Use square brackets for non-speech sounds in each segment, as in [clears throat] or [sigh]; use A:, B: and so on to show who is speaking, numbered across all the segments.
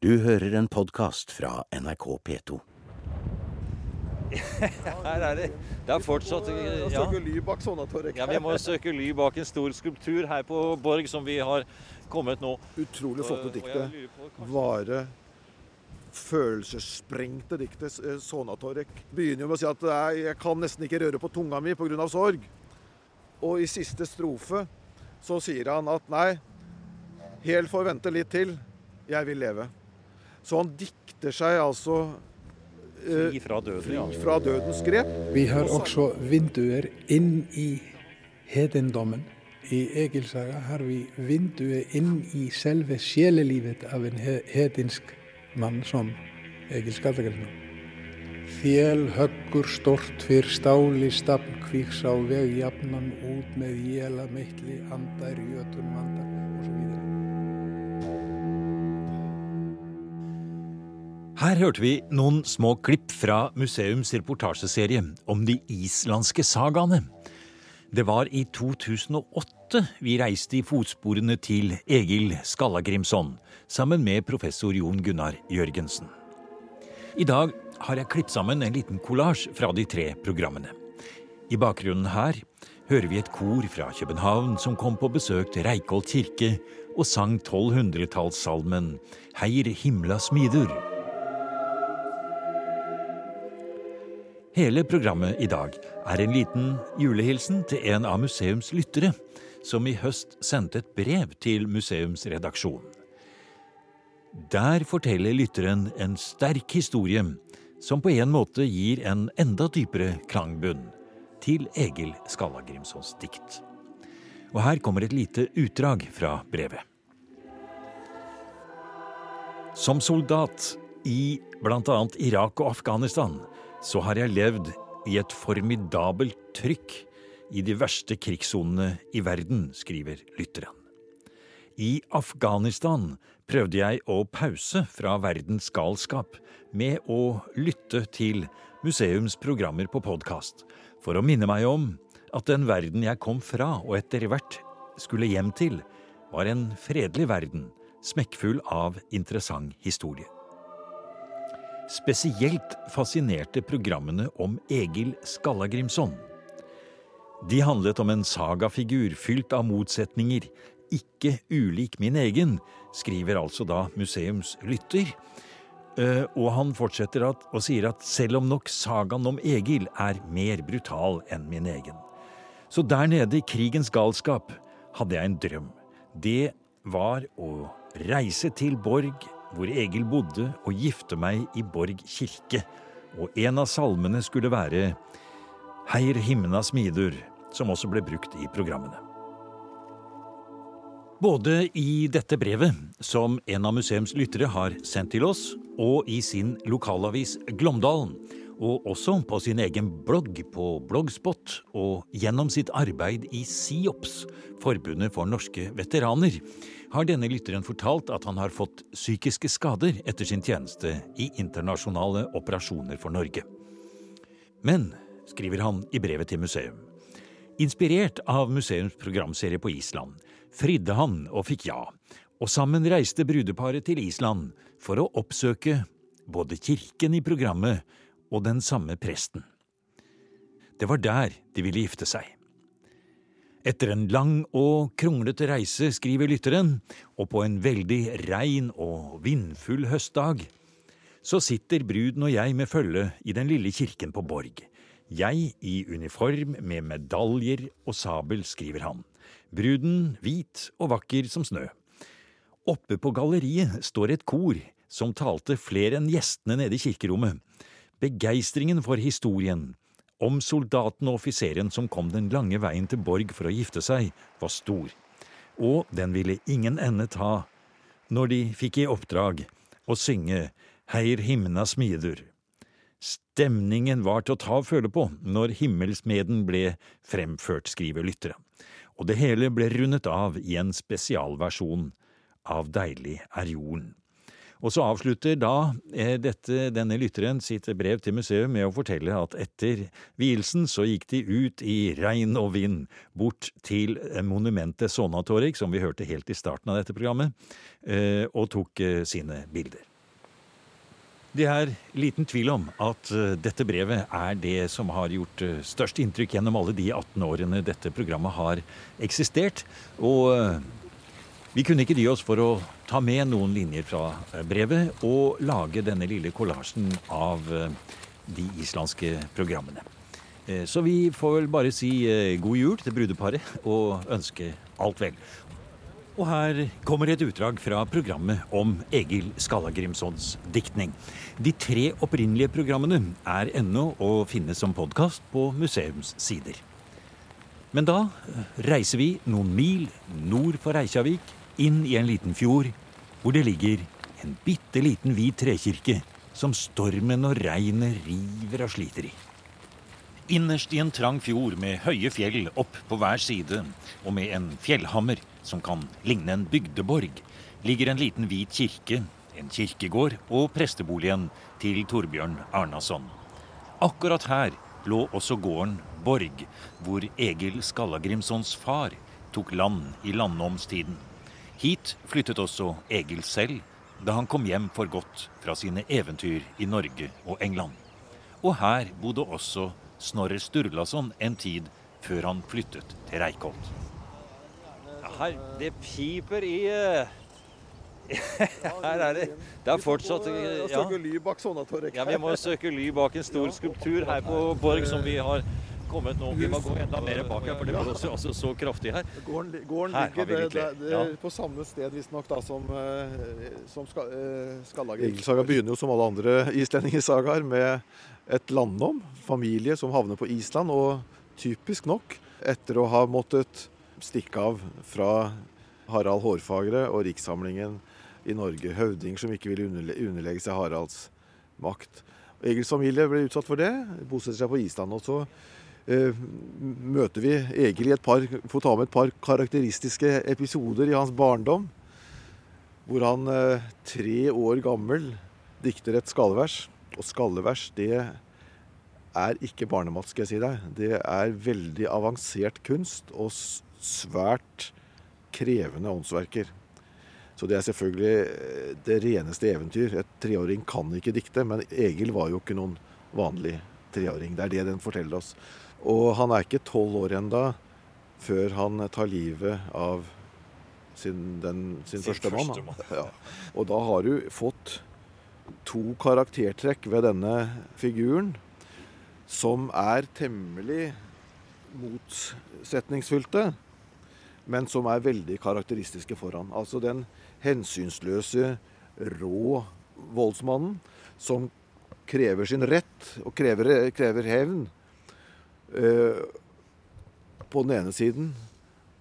A: Du hører en podkast fra NRK P2. [laughs]
B: Her er det Det er fortsatt ja. Ja, Vi må søke ly bak en stor skulptur her på Borg, som vi har kommet nå.
C: Utrolig flotte diktet. Vare, følelsessprengte diktet. eh, Sonatorek begynner jo med å si at jeg kan nesten ikke røre på tunga mi pga. sorg. Og i siste strofe så sier han at nei, helt får vente litt til, jeg vil leve. Så han dikter seg altså eh,
B: Fri fra døden, ja.
C: fri fra dødens grep.
D: Vi har også vinduer inn i hedendommen. I Egilsaga har vi vinduet inn i selve sjelelivet av en he- hedinsk mann som Egil Skallagrimsson. Fjellhöggur stort fyrr stáli stafn kvíks á veg jafnan út með jéla meitli andar jötun vandar
E: Her hørte vi noen små klipp fra museums reportasjeserie om de islandske sagaene. Det var i 2008 vi reiste i fotsporene til Egil Skallagrimson sammen med professor Jon Gunnar Jørgensen. I dag har jeg klippet sammen en liten kollasj fra de tre programmene. I bakgrunnen her hører vi et kor fra København som kom på besøk til Reikholt kirke og sang 1200-tallssalmen Heir himla smidur. Hele programmet i dag er en liten julehilsen til en av museums lyttere, som i høst sendte et brev til museumsredaksjonen. Der forteller lytteren en sterk historie som på en måte gir en enda dypere klangbunn til Egil Skallagrimsons dikt. Og her kommer et lite utdrag fra brevet. Som soldat i bl.a. Irak og Afghanistan så har jeg levd i et formidabelt trykk i de verste krigssonene i verden, skriver lytteren. I Afghanistan prøvde jeg å pause fra verdens galskap med å lytte til museums programmer på podkast, for å minne meg om at den verden jeg kom fra og etter hvert skulle hjem til, var en fredelig verden, smekkfull av interessant historie. Spesielt fascinerte programmene om Egil Skallagrimson. De handlet om en sagafigur fylt av motsetninger, ikke ulik min egen, skriver altså da museums lytter. Eh, Og han fortsetter at, og sier at selv om nok sagaen om Egil er mer brutal enn min egen. Så der nede i krigens galskap hadde jeg en drøm. Det var å reise til Borg, hvor Egil bodde, og gifte meg i Borg kirke. Og en av salmene skulle være Heir himna smidur, som også ble brukt i programmene. Både i dette brevet, som en av museums lyttere har sendt til oss, og i sin lokalavis Glåmdalen, og også på sin egen blogg på Bloggspot, og gjennom sitt arbeid i SIOPS, Forbundet for norske veteraner, har denne lytteren fortalt at han har fått psykiske skader etter sin tjeneste i internasjonale operasjoner for Norge. Men, skriver han i brevet til museum, Inspirert av museums programserie på Island, fridde han og fikk ja, og sammen reiste brudeparet til Island for å oppsøke både kirken i programmet og den samme presten. Det var der de ville gifte seg. Etter en lang og kronglete reise, skriver lytteren, og på en veldig rein og vindfull høstdag, så sitter bruden og jeg med følge i den lille kirken på Borg. Jeg i uniform med medaljer og sabel, skriver han. Bruden hvit og vakker som snø. Oppe på galleriet står et kor som talte flere enn gjestene nede i kirkerommet. Begeistringen for historien om soldaten og offiseren som kom den lange veien til Borg for å gifte seg, var stor. Og den ville ingen ende ta når de fikk i oppdrag å synge Heir himna smidur. Stemningen var til å ta og føle på når Himmelsmeden ble fremført, skriver lyttere, Og det hele ble rundet av i en spesialversjon av Deilig er jorden. Og så avslutter da eh, dette, denne lytteren sitt brev til museet med å fortelle at etter vielsen så gikk de ut i regn og vind bort til eh, monumentet Sonatorik, som vi hørte helt i starten av dette programmet, eh, og tok sine bilder. Det er liten tvil om at dette brevet er det som har gjort størst inntrykk gjennom alle de 18 årene dette programmet har eksistert. Og vi kunne ikke dy oss for å ta med noen linjer fra brevet og lage denne lille kollasjen av de islandske programmene. Så vi får vel bare si god jul til brudeparet og ønske alt vel. Og her kommer et utdrag fra programmet om Egil Skallagrimsons diktning. De tre opprinnelige programmene er ennå å finne som podkast på museumssider. Men da reiser vi noen mil nord for Reykjavik, inn i en liten fjord, hvor det ligger en bitte liten hvit trekirke som stormen og regnet river og sliter i. Innerst i en trang fjord med høye fjell opp på hver side, og med en fjellhammer som kan ligne en bygdeborg, ligger en liten hvit kirke, en kirkegård og presteboligen til Torbjørn Arnason. Akkurat her lå også gården Borg, hvor Egil Skallagrimsons far tok land i landomstiden. Hit flyttet også Egil selv da han kom hjem for godt fra sine eventyr i Norge og England. Og her bodde også Snorre Sturlason en tid før han flyttet til Reykholt
B: her, det piper i eh, [laughs] Her er det Det er fortsatt
C: ja. ly bak Sonatorek.
B: Ja, vi må søke ly bak en stor skulptur her på Borg som vi har kommet nå. Vi må gå enda mer bak her, for det blåser altså så kraftig her.
C: Gården, gården ligger det, det, det, ja. på samme sted visstnok som, eh, som skal, eh, Skallager. Egelsaga begynner jo som alle andre islendingesagaer med et landnom, familie som havner på Island. Og typisk nok, etter å ha måttet stikke av fra Harald Hårfagre og rikssamlingen i Norge. Høvdinger som ikke ville underlegge seg Haralds makt. Egils familie ble utsatt for det, bosetter seg på Island. Og så møter vi Egil i et par, får ta med et par karakteristiske episoder i hans barndom. Hvor han eh, tre år gammel dikter et skallevers. Og skallevers, det er ikke barnemat, skal jeg si deg. Det er veldig avansert kunst. og svært krevende åndsverker. Så det er selvfølgelig eh, det reneste eventyr. Et treåring kan ikke dikte, men Egil var jo ikke noen vanlig treåring. Det er det den forteller oss. Og han er ikke tolv år enda før han tar livet av sin, den, sin, sin første mann. Ja. Og da har du fått to karaktertrekk ved denne figuren som er temmelig motsetningsfylte men som er veldig karakteristiske for han. Altså den hensynsløse, rå voldsmannen som krever sin rett og krever, krever hevn eh, på den ene siden,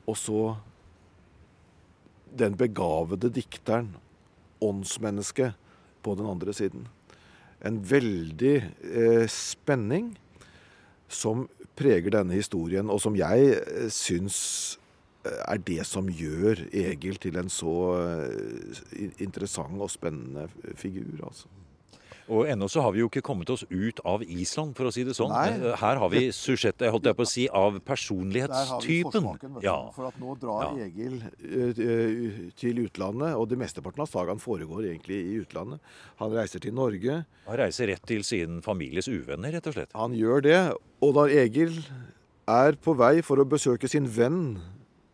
C: og så den begavede dikteren, åndsmennesket, på den andre siden. En veldig eh, spenning som preger denne historien, og som jeg eh, syns er det som gjør Egil til en så eh, interessant og spennende figur. altså.
E: Og ennå så har vi jo ikke kommet oss ut av Island, for å si det sånn. Nei. Eh, her har vi susjettet, holdt jeg på å si, av personlighetstypen. Der har vi
C: ja. For at nå drar ja. Egil uh, til utlandet, og det mesteparten av sagaen foregår egentlig i utlandet. Han reiser til Norge.
E: Han reiser rett til sin families uvenner, rett og slett.
C: Han gjør det. Og da Egil er på vei for å besøke sin venn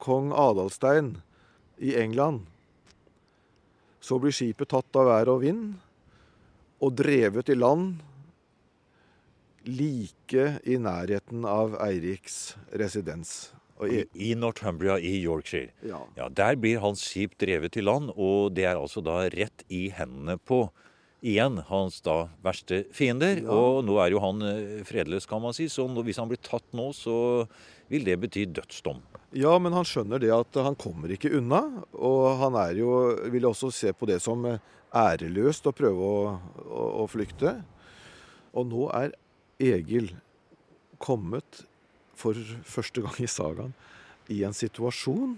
C: kong Adalstein i England. Så blir skipet tatt av vær og vind og drevet i land like i nærheten av Eiriks residens.
E: I, I, Northumbria i Yorkshire. Ja. ja. Der blir hans skip drevet til land, og det er altså da rett i hendene på igjen hans da verste fiender. Ja. Og nå er jo han eh, fredløs, kan man si, så hvis han blir tatt nå, så vil det bety dødsdom.
C: Ja, men han skjønner det at han kommer ikke unna. Og han er jo, vil også se på det som æreløst å prøve å, å, å flykte. Og nå er Egil kommet for første gang i sagaen i en situasjon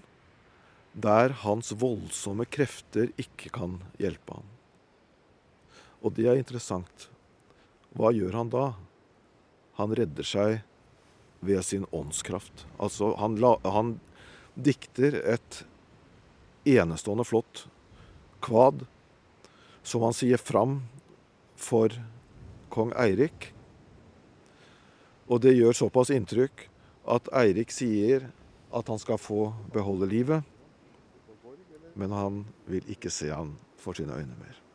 C: der hans voldsomme krefter ikke kan hjelpe ham. Og det er interessant. Hva gjør han da? Han redder seg ved sin åndskraft. Altså, han, la, han dikter et enestående flott kvad som han sier fram for kong Eirik. Og det gjør såpass inntrykk at Eirik sier at han skal få beholde livet. Men han vil ikke se han for sine øyne mer.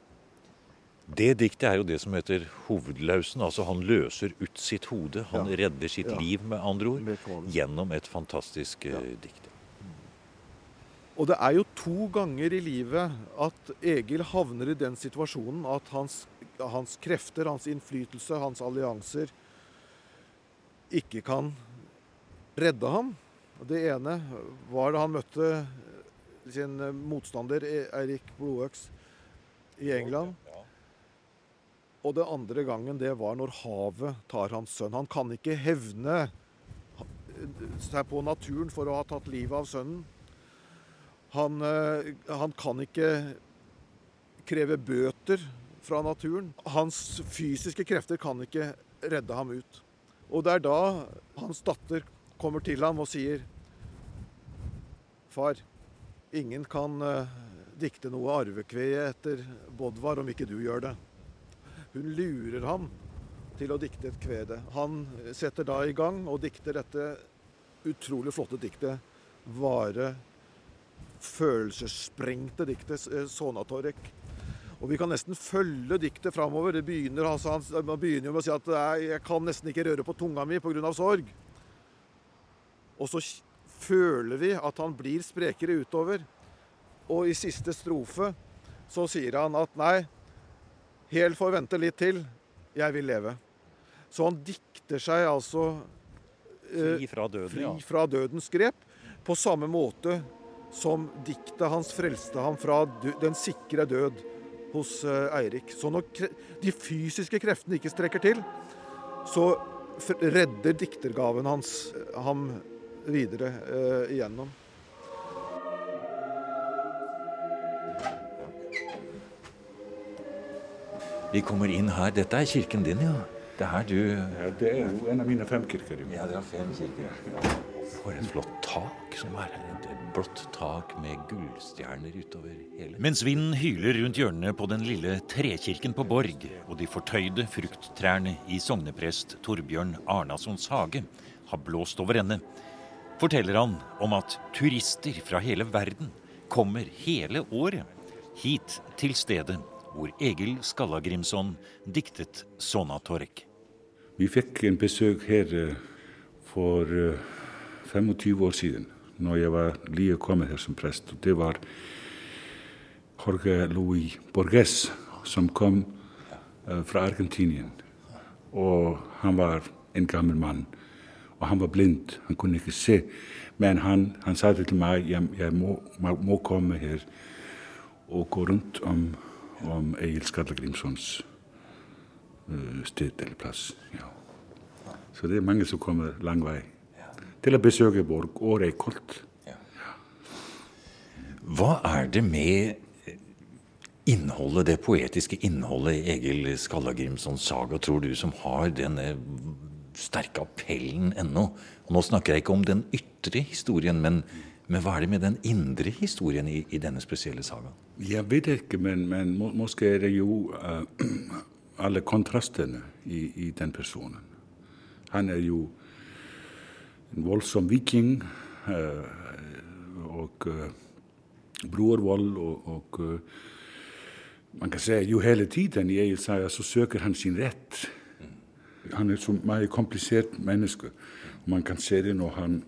E: Det diktet er jo det som heter hovedlausen. Altså han løser ut sitt hode. Han
C: Ja.
E: redder sitt
C: Ja.
E: liv, med andre ord, gjennom et fantastisk eh,
C: Ja.
E: dikt.
C: Og det er jo to ganger i livet at Egil havner i den situasjonen at hans, hans krefter, hans innflytelse, hans allianser ikke kan redde ham. Det ene var da han møtte sin motstander Eirik Blodøks i England. Og det andre gangen det var når havet tar hans sønn. Han kan ikke hevne seg på naturen for å ha tatt livet av sønnen. Han, eh, han kan ikke kreve bøter fra naturen. Hans fysiske krefter kan ikke redde ham ut. Og det er da hans datter kommer til ham og sier Far, ingen kan eh, dikte noe arvekveie etter Bodvar om ikke du gjør det. Hun lurer ham til å dikte et kvede. Han setter da i gang og dikter dette utrolig flotte diktet 'Vare følelsessprengte diktet eh, Sonatorek. Og vi kan nesten følge diktet framover. Det begynner, altså, han, man begynner med å si at «Nei, jeg kan nesten ikke røre på tunga mi pga. sorg. Og så føler vi at han blir sprekere utover. Og i siste strofe så sier han at nei, Hel får vente litt til. Jeg vil leve. Så han dikter seg altså eh,
E: Fri fra døden,
C: fri
E: ja.
C: fra dødens grep, på samme måte som diktet hans frelste ham fra den sikre død hos eh, Eirik. Så når de fysiske kreftene ikke strekker til, så redder diktergaven hans eh, ham videre eh, igjennom.
E: Vi kommer inn her. Dette er kirken din, ja. Det er her du
F: Ja, det er jo en av mine fem kirker. jo.
E: Ja, det er fem kirker. For et flott tak som er her. Et blått tak med gullstjerner utover hele. Mens vinden hyler rundt hjørnet på den lille trekirken på Borg, og de fortøyde frukttrærne i sogneprest Torbjørn Arnasons hage har blåst over ende, forteller han om at turister fra hele verden kommer hele året hit til stedet hvor Egil Skallagrimson diktet Sonatorek.
F: Vi fikk en besøk her eh, for eh, 25 år siden, når jeg var lige kommet her som prest. Og det var Jorge Louis Borges som kom eh, fra Argentinien. Og han var en gammel mann. Og han var blind, han kunne ikke se. Men han, han sa til meg jeg, jeg må, må komme her og gå rundt om, om Egil Skallagrimsons uh, sted eller plass. Ja. Så det er mange som kommer lang vei til å besøke Borg og Reykholt.
E: Hva er det med innholdet, det poetiske innholdet i Egil Skallagrimsons saga, tror du, som har denne sterke appellen ennå? Og nå snakker jeg ikke om den ytre historien, men, men hva er det med den indre historien i, i denne spesielle sagaen?
F: Jag vet inte, men, men må, måske är det eh, ju äh, [clears throat] alla kontrasterna i, i den personen. Han är ju en våldsam viking äh, eh, och äh, eh, brorvåld och, och äh, man kan säga ju hela tiden i Egilsaga så söker han sin rätt. Han är så mycket komplicerad människa. Man kan se det när han,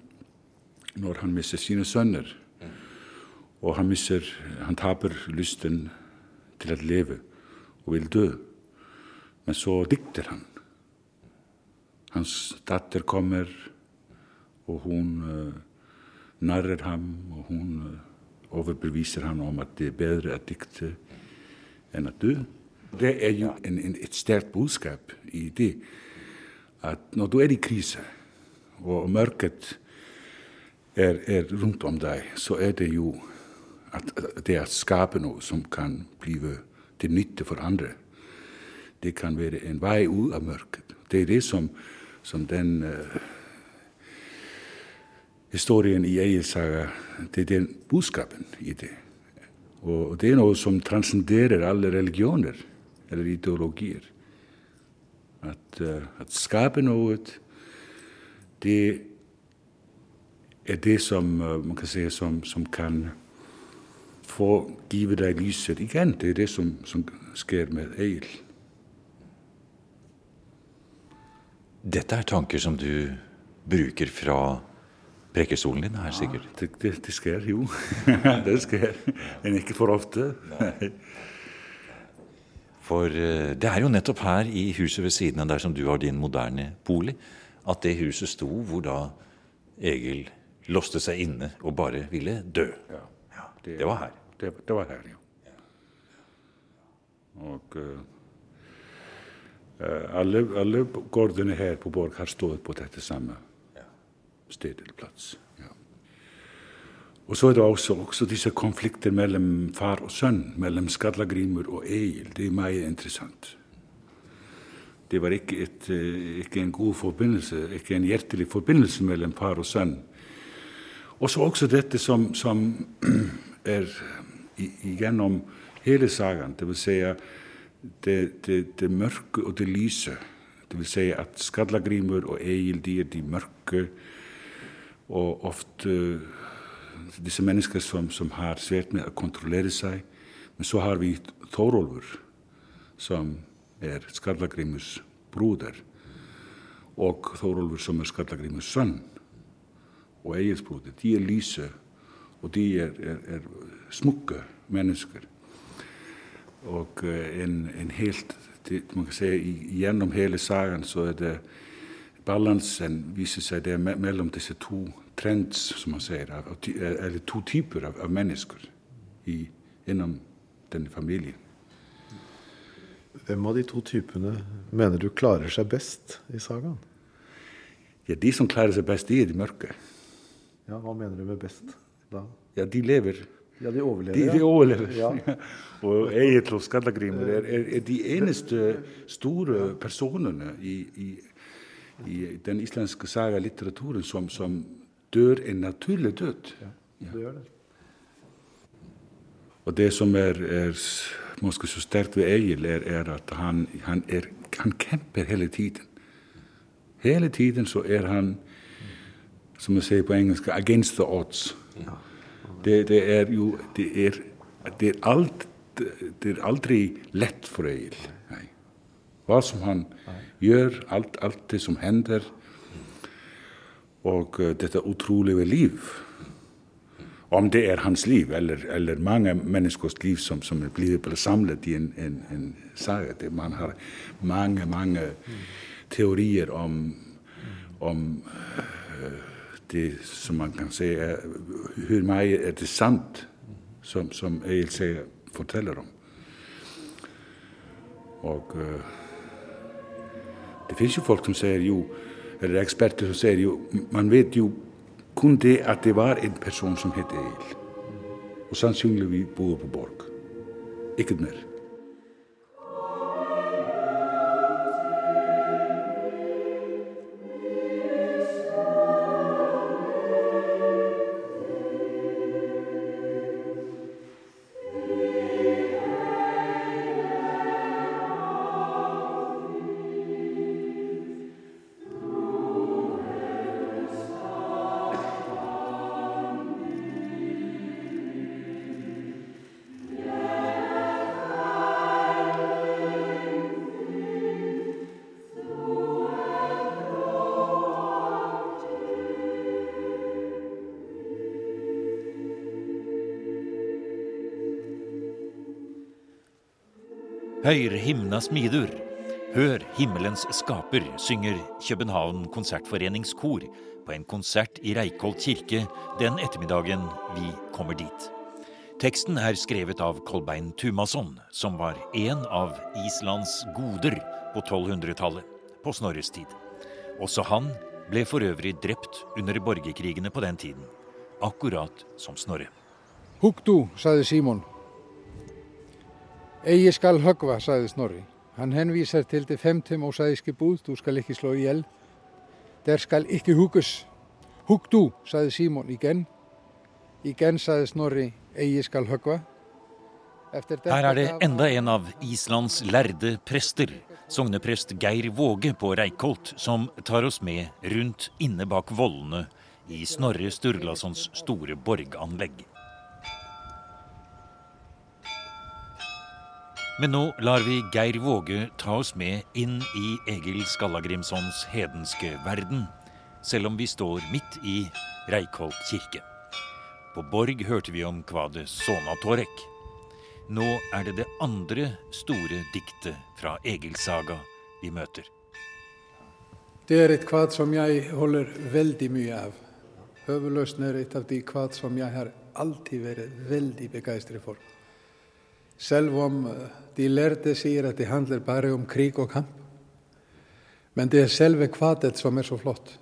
F: när han missar sina söner Og han, mister, han taper lysten til å leve og vil dø. Men så dikter han. Hans datter kommer, og hun uh, narrer ham, og hun uh, overbeviser ham om at det er bedre å dikte enn å dø. Det er jo en, en, et sterkt budskap i det at når du er i krise, og mørket er, er rundt om deg, så er det jo at det å skape noe som kan bli til nytte for andre, det kan være en vei ut av mørket. Det er det som, som den uh, historien i Egilsaga Det er den budskapen i det. Og det er noe som transcenderer alle religioner. eller ideologier. At, uh, at skape noe, det er det som uh, man kan si som, som kan få give deg lyset igjen. Det er det som, som sker med Egil.
E: Dette er tanker som du bruker fra prekestolen din her, sikkert?
F: Ja, det, det, det sker jo. [laughs] det sker. Men ikke for ofte.
E: For uh, det er jo nettopp her i huset ved siden av der som du har din moderne bolig, at det huset sto hvor da Egil låste seg inne og bare ville dø.
F: Ja,
E: det, det, var her.
F: Det, det var her, ja. Og uh, alle, alle gårdene her på Borg har stått på dette samme stedet eller plass. Ja. Og så er det også, også, disse konflikter mellom far og sønn, mellom Skallagrimur og Egil. Det er meget interessant. Det var ikke, et, ikke, en god forbindelse, ikke en hjertelig forbindelse mellom far og sønn. Og så også dette som, som är genom hela sagan, det vill säga det, det, det mörka och det lysa. Det vill säga att Skallagrimur och Egil, de är de mörka och ofta øh, dessa människor som, som har svårt med att kontrollera sig. Men så har vi Thorolfur som är Skallagrimurs broder och Thorolfur som är Skallagrimurs son och Egils broder. De är lysa og de er, er, er smukke mennesker. Og en, en helt man kan si, Gjennom hele sagaen så er det balansen viser seg det mellom disse to trends, som man sier, eller to typer av, av mennesker i, innom denne familien.
C: Hvem av de to typene mener du klarer seg best i sagaen?
F: Ja, De som klarer seg best, de er de mørke.
C: Ja, Hva mener du med best da?
F: Ja, De lever.
C: Ja, De overlever.
F: De, de overlever. Ja. og Egil og Skallagrimer er, er, er, de eneste store personene i, i i den islandske saga-litteraturen som, som, dør en naturlig død. Ja,
C: det gjør det.
F: Og det som er, er måske så sterkt ved Egil, er, er at han, han, er, han, kjemper hele tiden. Hele tiden så er han, som jeg sier på engelsk, 'against the odds'. Det, det, er jo det er, det er, alt, det er aldri lett for Egil. Nei. Hva som han gjør, alt, alt det som hender. Og uh, dette utrolige liv. Om det er hans liv eller, eller mange menneskers liv som, som blitt samlet i en, en, en saga. Man har mange, mange teorier om, om uh, det som man kan si er Hvor mye er det sant, som, som Egil forteller om. Og uh, det finnes jo folk som sier jo, eller eksperter som sier jo Man vet jo kun det at det var en person som het Egil. Og sannsynligvis bodde på Borg. Ikke mer.
E: Høyr himna smidur. Hør himmelens skaper, synger København Konsertforeningskor på en konsert i Reikholt kirke den ettermiddagen vi kommer dit. Teksten er skrevet av Kolbein Tumasson, som var en av Islands goder på 1200-tallet, på Snorres tid. Også han ble for øvrig drept under borgerkrigene på den tiden, akkurat som Snorre.
D: Huktu, sa Símon. Egi skal högva, sagði Snorri. Hann henvísar til det femte mosaiske búð, þú skal ekki slå ihjel. Der skal ekki hugus. Hugg du, sagði Símon igen. Igen sagði Snorri, Egi skal högva.
E: Her er det enda en av Islands lærde prester, sogneprest Geir Våge på Reikholt, som tar oss med rundt inne bak vollene i Snorre Sturlasons store borganlegg. Men nå lar vi Geir Våge ta oss med inn i Egil Skallagrimsons hedenske verden, selv om vi står midt i Reikholt kirke. På Borg hørte vi om kvadet Sonatorek. Nå er det det andre store diktet fra Egilsaga vi møter.
D: Det er et kvad som jeg holder veldig mye av. Høveløsen er et av de kvad som jeg har alltid vært veldig begeistret for. Selv om eh, de lærde sier at det handler bare om krig og kamp. Men det er selve kvadet som er så flott.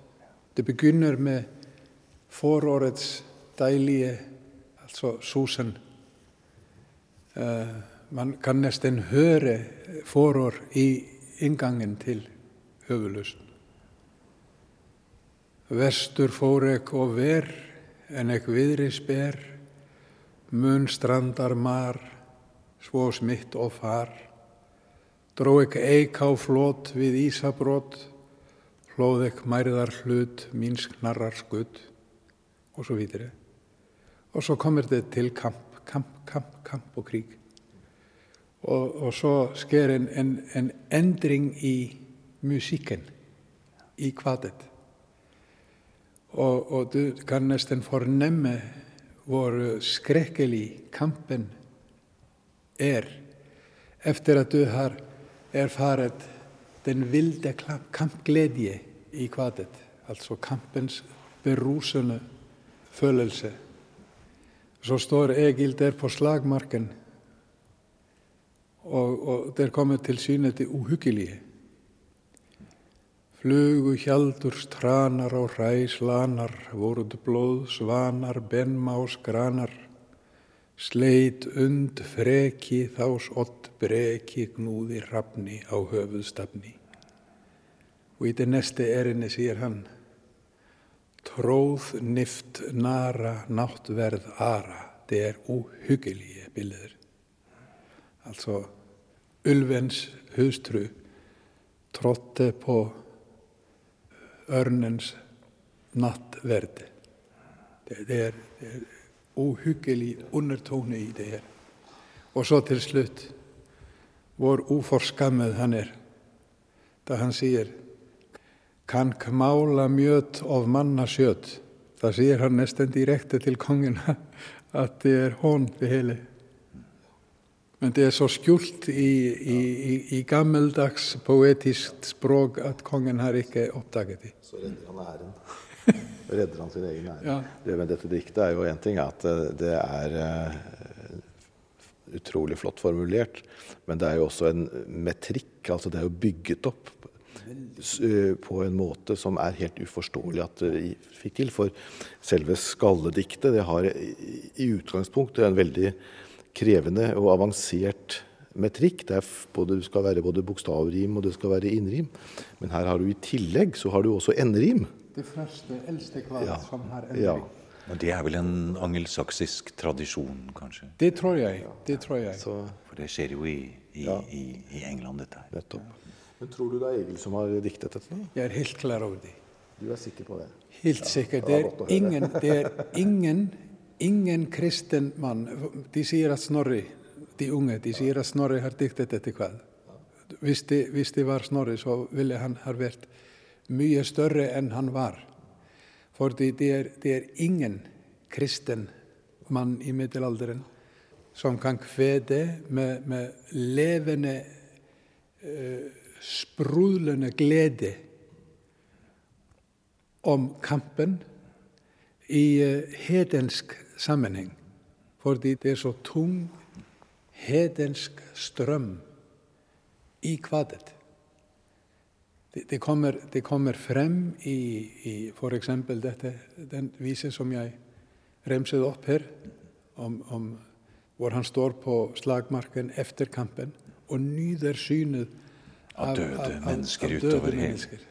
D: Det begynner med forårets deilige, altså susen. Uh, man kan nesten høre forår i inngangen til høveløsen. Vestur fór ek og ver, en ek viðri sper, mun strandar mar, svo smitt og far. Dró ek eik á flót við ísabrót, hlóð ek mærðar hlut, mín snarrar skudd, og svo videre. Og så kommer det til kamp, kamp, kamp, kamp og krig. Og, og så sker en, en, en endring i musikken, i kvadet. Og, og du kan nesten fornemme hvor skrekkelig kampen er efter at du har erfaret den vilde kampglede i kvadet, altså kampens berusende følelse. Så står Egil der på slagmarken, og, og der kommer til syne det uhyggelige. Flugu hjaldur stranar og ræslanar, voruð blóð svanar, benmás granar, sleit und freki þás ott breki gnúði rafni á höfuðstafni. Og í det neste erinni sier hann, tróð nift nara náttverð ara, det er uhyggelige bilder. Altså ulvens hustru trådte på ørnens nattverð. Det, er, det er ohyggelig undertone i det her. Og så til slutt hvor uforskammet han er da hann sýr kann kmála mjöt of manna sjöt. Það sýr hann nesten direkte til kongina [laughs] að þið er hón við heli. En þið er svo skjúlt í, í, í, í gammeldags poetískt sprók að kongin har ekki uppdaget því.
C: Svo reyndir hann að erin redder han sin egen ære.
D: Ja.
C: Det med dette diktet er jo én ting at eh, det er uh, utrolig flott formulert, men det er jo også en metrikk. Altså det er jo bygget opp uh, på en måte som er helt uforståelig at det fikk til. For selve skallediktet det har i, utgangspunktet en veldig krevende og avansert metrikk. Det, både, det skal være både bokstavrim og det skal være innrim. Men her har du i tillegg så har du også endrim.
D: Det første eldste kvad
C: Ja.
D: som har
C: Ja.
E: Og det er vel en angelsaksisk tradisjon, kanskje?
D: Det tror jeg. Det tror jeg.
C: Så
E: For det skjer jo i, i,
C: Ja.
E: i, i England, dette her.
C: nettopp. Men tror du det er Egil som har diktet dette?
D: Jeg er helt klar over det.
C: Du er sikker på det?
D: Helt sikker.
C: det
D: er ingen, det er ingen, ingen kristen mann De sier at Snorri, de unge, de sier at Snorri har diktet dette kvad. Hvis det, hvis det var Snorri, så ville han ha vært mye større enn han var. Fordi det er, det er ingen kristen mann i middelalderen som kan kvede med, med levende, eh, sprudlende glede om kampen i eh, hedensk sammenheng. Fordi det er så tung hedensk strøm i kvadet. Det, det, kommer, det kommer frem i, i f.eks. den vise som jeg remset opp her, om, om hvor han står på slagmarken efter kampen og nyter synet
E: Av døde mennesker
D: av
E: utover
D: mennesker.
E: hele-
D: mennesker.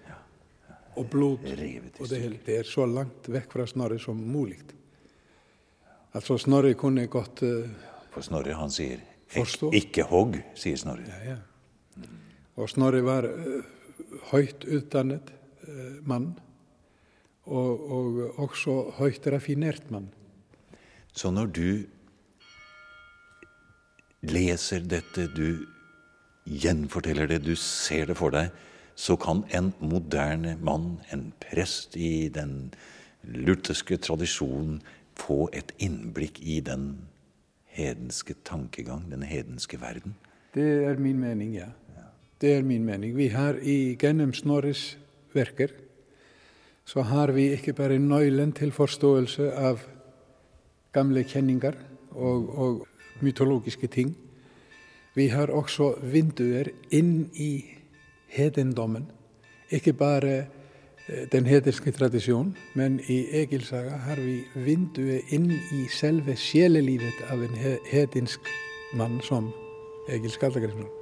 D: Og blod. Og det, det er så langt vekk fra Snorre som mulig. Altså Snorre kunne godt uh,
E: For Snorre han sier. Ik ikke hogg, sier Snorre.
D: Ja, ja. Og Snorre var uh, høyt utdannet uh, mann, og, og også høyt raffinert mann.
E: Så når du leser dette, du gjenforteller det, du ser det for deg, så kan en moderne mann, en prest i den lutherske tradisjonen, få et innblikk i den hedenske tankegang, den hedenske verden?
D: Det er min mening, ja. Det er min mening. Vi har i gjennom Snorres verker så har vi ikke bare nøkkelen til forståelse av gamle kjenninger og, og mytologiske ting. Vi har også vinduer inn i hedendommen. Ikke bare eh, den hedenske tradisjonen, men i Egilsaga har vi vinduet inn i selve sjelelivet av en hedensk mann som Egil Skallagrimsson.